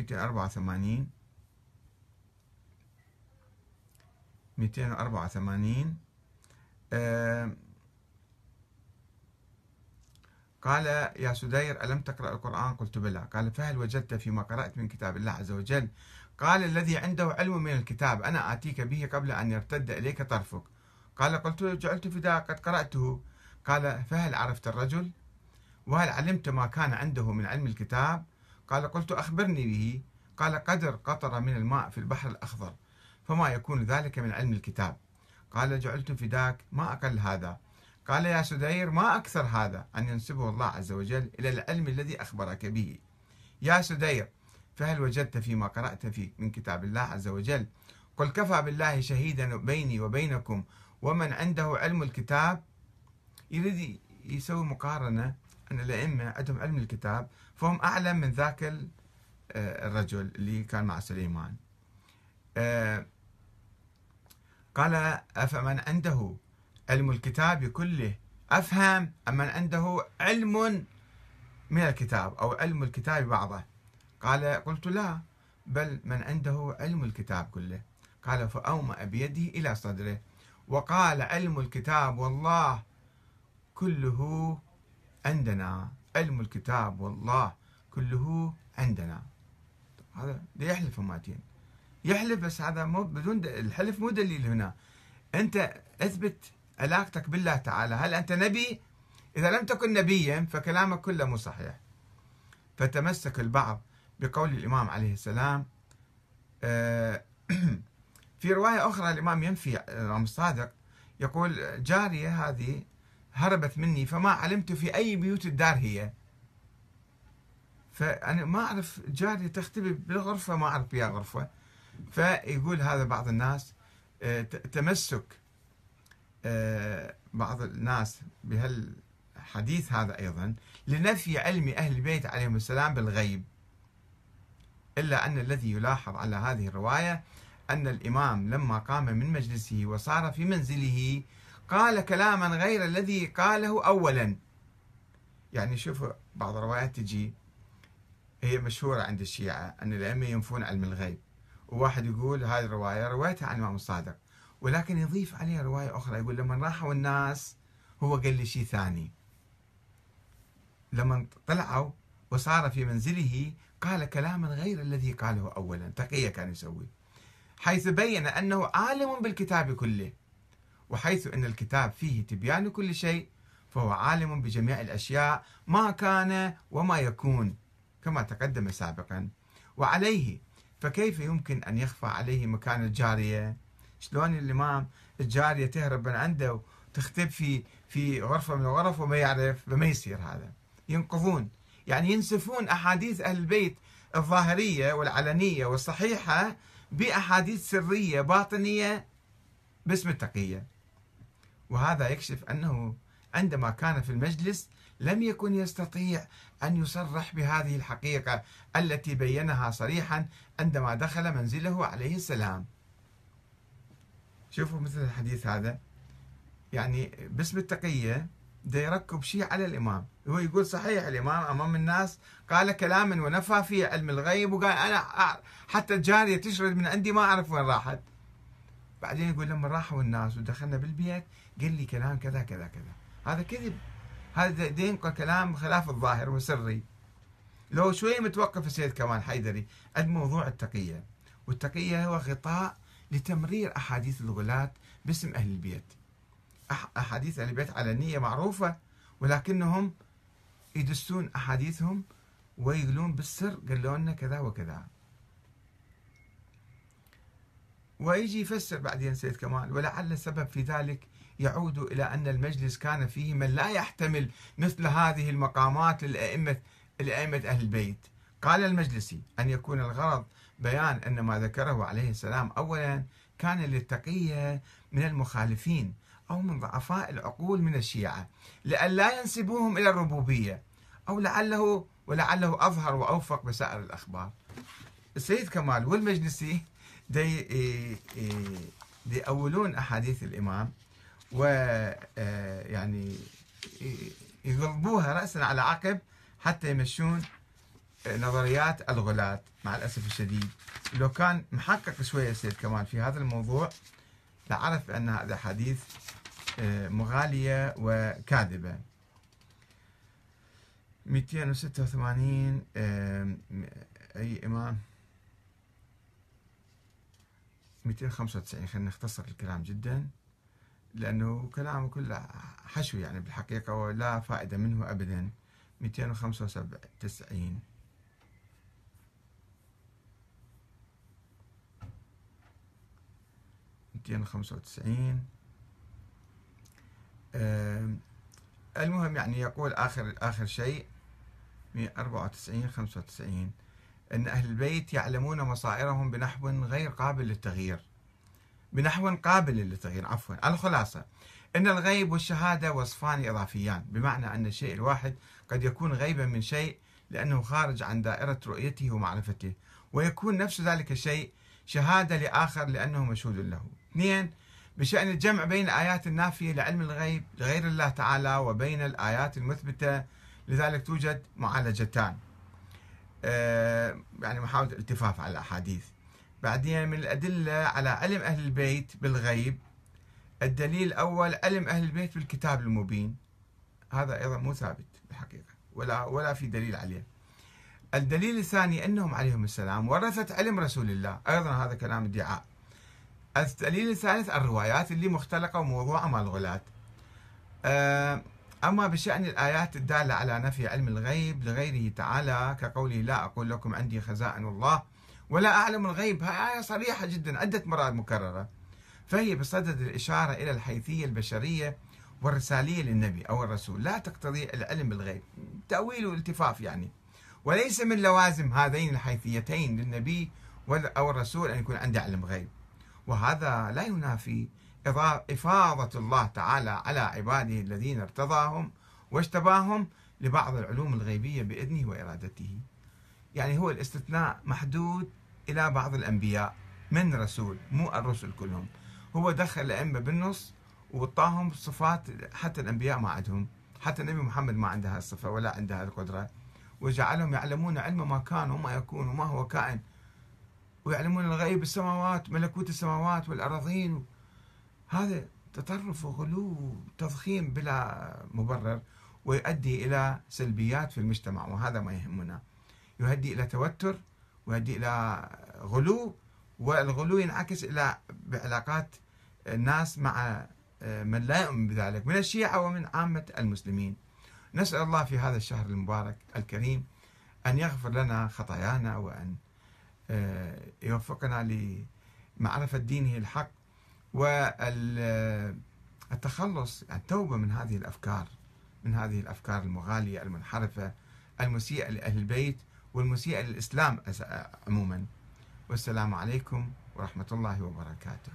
284 284 آه قال يا سدير ألم تقرأ القرآن؟ قلت بلى. قال فهل وجدت فيما قرأت من كتاب الله عز وجل؟ قال الذي عنده علم من الكتاب. أنا آتيك به قبل أن يرتد إليك طرفك. قال قلت جعلت فداء قد قرأته. قال فهل عرفت الرجل؟ وهل علمت ما كان عنده من علم الكتاب؟ قال قلت أخبرني به. قال قدر قطرة من الماء في البحر الأخضر فما يكون ذلك من علم الكتاب. قال جعلت فداك ما أقل هذا. قال يا سدير ما أكثر هذا. أن ينسبه الله عز وجل إلى العلم الذي أخبرك به. يا سدير فهل وجدت فيما قرأت في من كتاب الله عز وجل؟ قل كفى بالله شهيدا بيني وبينكم ومن عنده علم الكتاب يريد يسوي مقارنة أن الأئمة عندهم علم الكتاب فهم أعلم من ذاك آه، الرجل اللي كان مع سليمان. آه، قال أفمن عنده علم الكتاب كله؟ أفهم أم من عنده علم من الكتاب أو علم الكتاب بعضه. قال قلت لا بل من عنده علم الكتاب كله. قال فأومأ بيده إلى صدره وقال علم الكتاب والله كله عندنا علم الكتاب والله كله عندنا. هذا يحلف ماتين يحلف بس هذا مو بدون الحلف مو دليل هنا. أنت أثبت علاقتك بالله تعالى. هل أنت نبي؟ إذا لم تكن نبيا فكلامك كله مو صحيح. فتمسك البعض بقول الإمام عليه السلام آه، في رواية أخرى الإمام ينفي الإمام الصادق يقول جارية هذه هربت مني فما علمت في أي بيوت الدار هي. فأنا ما أعرف جاري تختبي بالغرفة ما أعرف بها غرفة. فيقول هذا بعض الناس آه، تمسك آه، بعض الناس بهالحديث هذا أيضا لنفي علم أهل البيت عليهم السلام بالغيب. إلا أن الذي يلاحظ على هذه الرواية أن الإمام لما قام من مجلسه وصار في منزله قال كلاما غير الذي قاله أولا. يعني شوفوا بعض الروايات تجي هي مشهورة عند الشيعة أن الأئمة ينفون علم الغيب. وواحد يقول هذه الرواية روايتها عن الإمام الصادق ولكن يضيف عليها رواية أخرى يقول لما راحوا الناس هو قال لي شيء ثاني. لما طلعوا وصار في منزله قال كلاما غير الذي قاله أولا. تقية كان يسوي. حيث بين أنه عالم بالكتاب كله. وحيث أن الكتاب فيه تبيان كل شيء فهو عالم بجميع الأشياء ما كان وما يكون كما تقدم سابقا. وعليه فكيف يمكن أن يخفى عليه مكان الجارية؟ شلون الإمام الجارية تهرب من عنده وتختب في في غرفة من الغرف وما يعرف فما يصير هذا؟ ينقضون. يعني ينسفون أحاديث أهل البيت الظاهرية والعلنية والصحيحة بأحاديث سرية باطنية باسم التقية. وهذا يكشف أنه عندما كان في المجلس لم يكن يستطيع أن يصرح بهذه الحقيقة التي بينها صريحا عندما دخل منزله عليه السلام. شوفوا مثل الحديث هذا. يعني باسم التقية ده يركب شيء على الإمام. هو يقول صحيح الإمام أمام الناس قال كلاما ونفى فيه علم الغيب وقال أنا حتى الجارية تشرد من عندي ما أعرف وين راحت. بعدين يقول لما راحوا الناس ودخلنا بالبيت قال لي كلام كذا كذا كذا. هذا كذب. هذا دين كلام خلاف الظاهر وسري. لو شوي متوقف السيد كمال حيدري عند موضوع التقية. والتقية هو غطاء لتمرير أحاديث الغلاة باسم أهل البيت. أحاديث أهل البيت علنية معروفة ولكنهم يدسون أحاديثهم ويقولون بالسر قالوا لنا كذا وكذا. ويجي يفسر بعدين سيد كمال ولعل السبب في ذلك يعود إلى أن المجلس كان فيه من لا يحتمل مثل هذه المقامات للأئمة لأئمة أهل البيت. قال المجلسي أن يكون الغرض بيان أن ما ذكره عليه السلام أولا كان للتقية من المخالفين أو من ضعفاء العقول من الشيعة لئلا ينسبوهم إلى الربوبية أو لعله ولعله أظهر وأوفق بسائر الأخبار. السيد كمال والمجلسي دي يأولون أحاديث الإمام. و آه، يعني يقلبوها رأسا على عقب حتى يمشون نظريات الغلاة مع الأسف الشديد. لو كان محقق شوية سيد كمال في هذا الموضوع لعرف أن هذا حديث آه، مغالية وكاذبة. 286 أي إمام؟ 295 خلينا نختصر الكلام جدا. لأنه كلامه كله حشو يعني بالحقيقة ولا فائدة منه أبدا. 295 295 المهم يعني يقول آخر آخر شيء 194 95 أن أهل البيت يعلمون مصائرهم بنحو غير قابل للتغيير. بنحو قابل للتغيير. عفوا الخلاصة أن الغيب والشهادة وصفان إضافيان بمعنى أن الشيء الواحد قد يكون غيبا من شيء لأنه خارج عن دائرة رؤيته ومعرفته ويكون نفس ذلك الشيء شهادة لآخر لأنه مشهود له. اثنين بشأن الجمع بين الآيات النافية لعلم الغيب لغير الله تعالى وبين الآيات المثبتة لذلك توجد معالجتان. آه، يعني محاولة الالتفاف على الأحاديث. بعدين من الأدلة على علم أهل البيت بالغيب الدليل الأول علم أهل البيت بالكتاب المبين. هذا أيضا مو ثابت بالحقيقة ولا ولا في دليل عليه. الدليل الثاني أنهم عليهم السلام ورثت علم رسول الله. أيضا هذا كلام ادعاء. الدليل الثالث الروايات اللي مختلقة وموضوعة مع الغلاة. آه، أما بشأن الآيات الدالة على نفي علم الغيب لغيره تعالى كقوله لا أقول لكم عندي خزائن الله ولا أعلم الغيب. هاي آية صريحة جدا عدة مرات مكررة. فهي بصدد الإشارة إلى الحيثية البشرية والرسالية للنبي أو الرسول. لا تقتضي العلم بالغيب. تأويل والتفاف يعني. وليس من لوازم هذين الحيثيتين للنبي أو الرسول أن يكون عنده علم غيب. وهذا لا ينافي إفاضة الله تعالى على عباده الذين ارتضاهم واجتباهم لبعض العلوم الغيبية بإذنه وإرادته. يعني هو الاستثناء محدود إلى بعض الأنبياء من رسول مو الرسل كلهم. هو دخل الأئمة بالنص وطاهم صفات حتى الأنبياء ما عندهم. حتى النبي محمد ما عنده الصفة ولا عنده القدرة وجعلهم يعلمون علم ما كان وما يكون وما هو كائن. ويعلمون الغيب السماوات ملكوت السماوات والأراضين. هذا تطرف وغلو تضخيم بلا مبرر ويؤدي إلى سلبيات في المجتمع وهذا ما يهمنا. يؤدي إلى توتر ويؤدي إلى غلو والغلو ينعكس إلى بعلاقات الناس مع آه، من لا يؤمن بذلك من الشيعة ومن عامة المسلمين. نسأل الله في هذا الشهر المبارك الكريم أن يغفر لنا خطايانا وأن آه، يوفقنا لمعرفة دينه الحق والتخلص التوبة من هذه الأفكار من هذه الأفكار المغالية المنحرفة المسيئة لأهل البيت. والمسيئة للإسلام عموما. والسلام عليكم ورحمة الله وبركاته.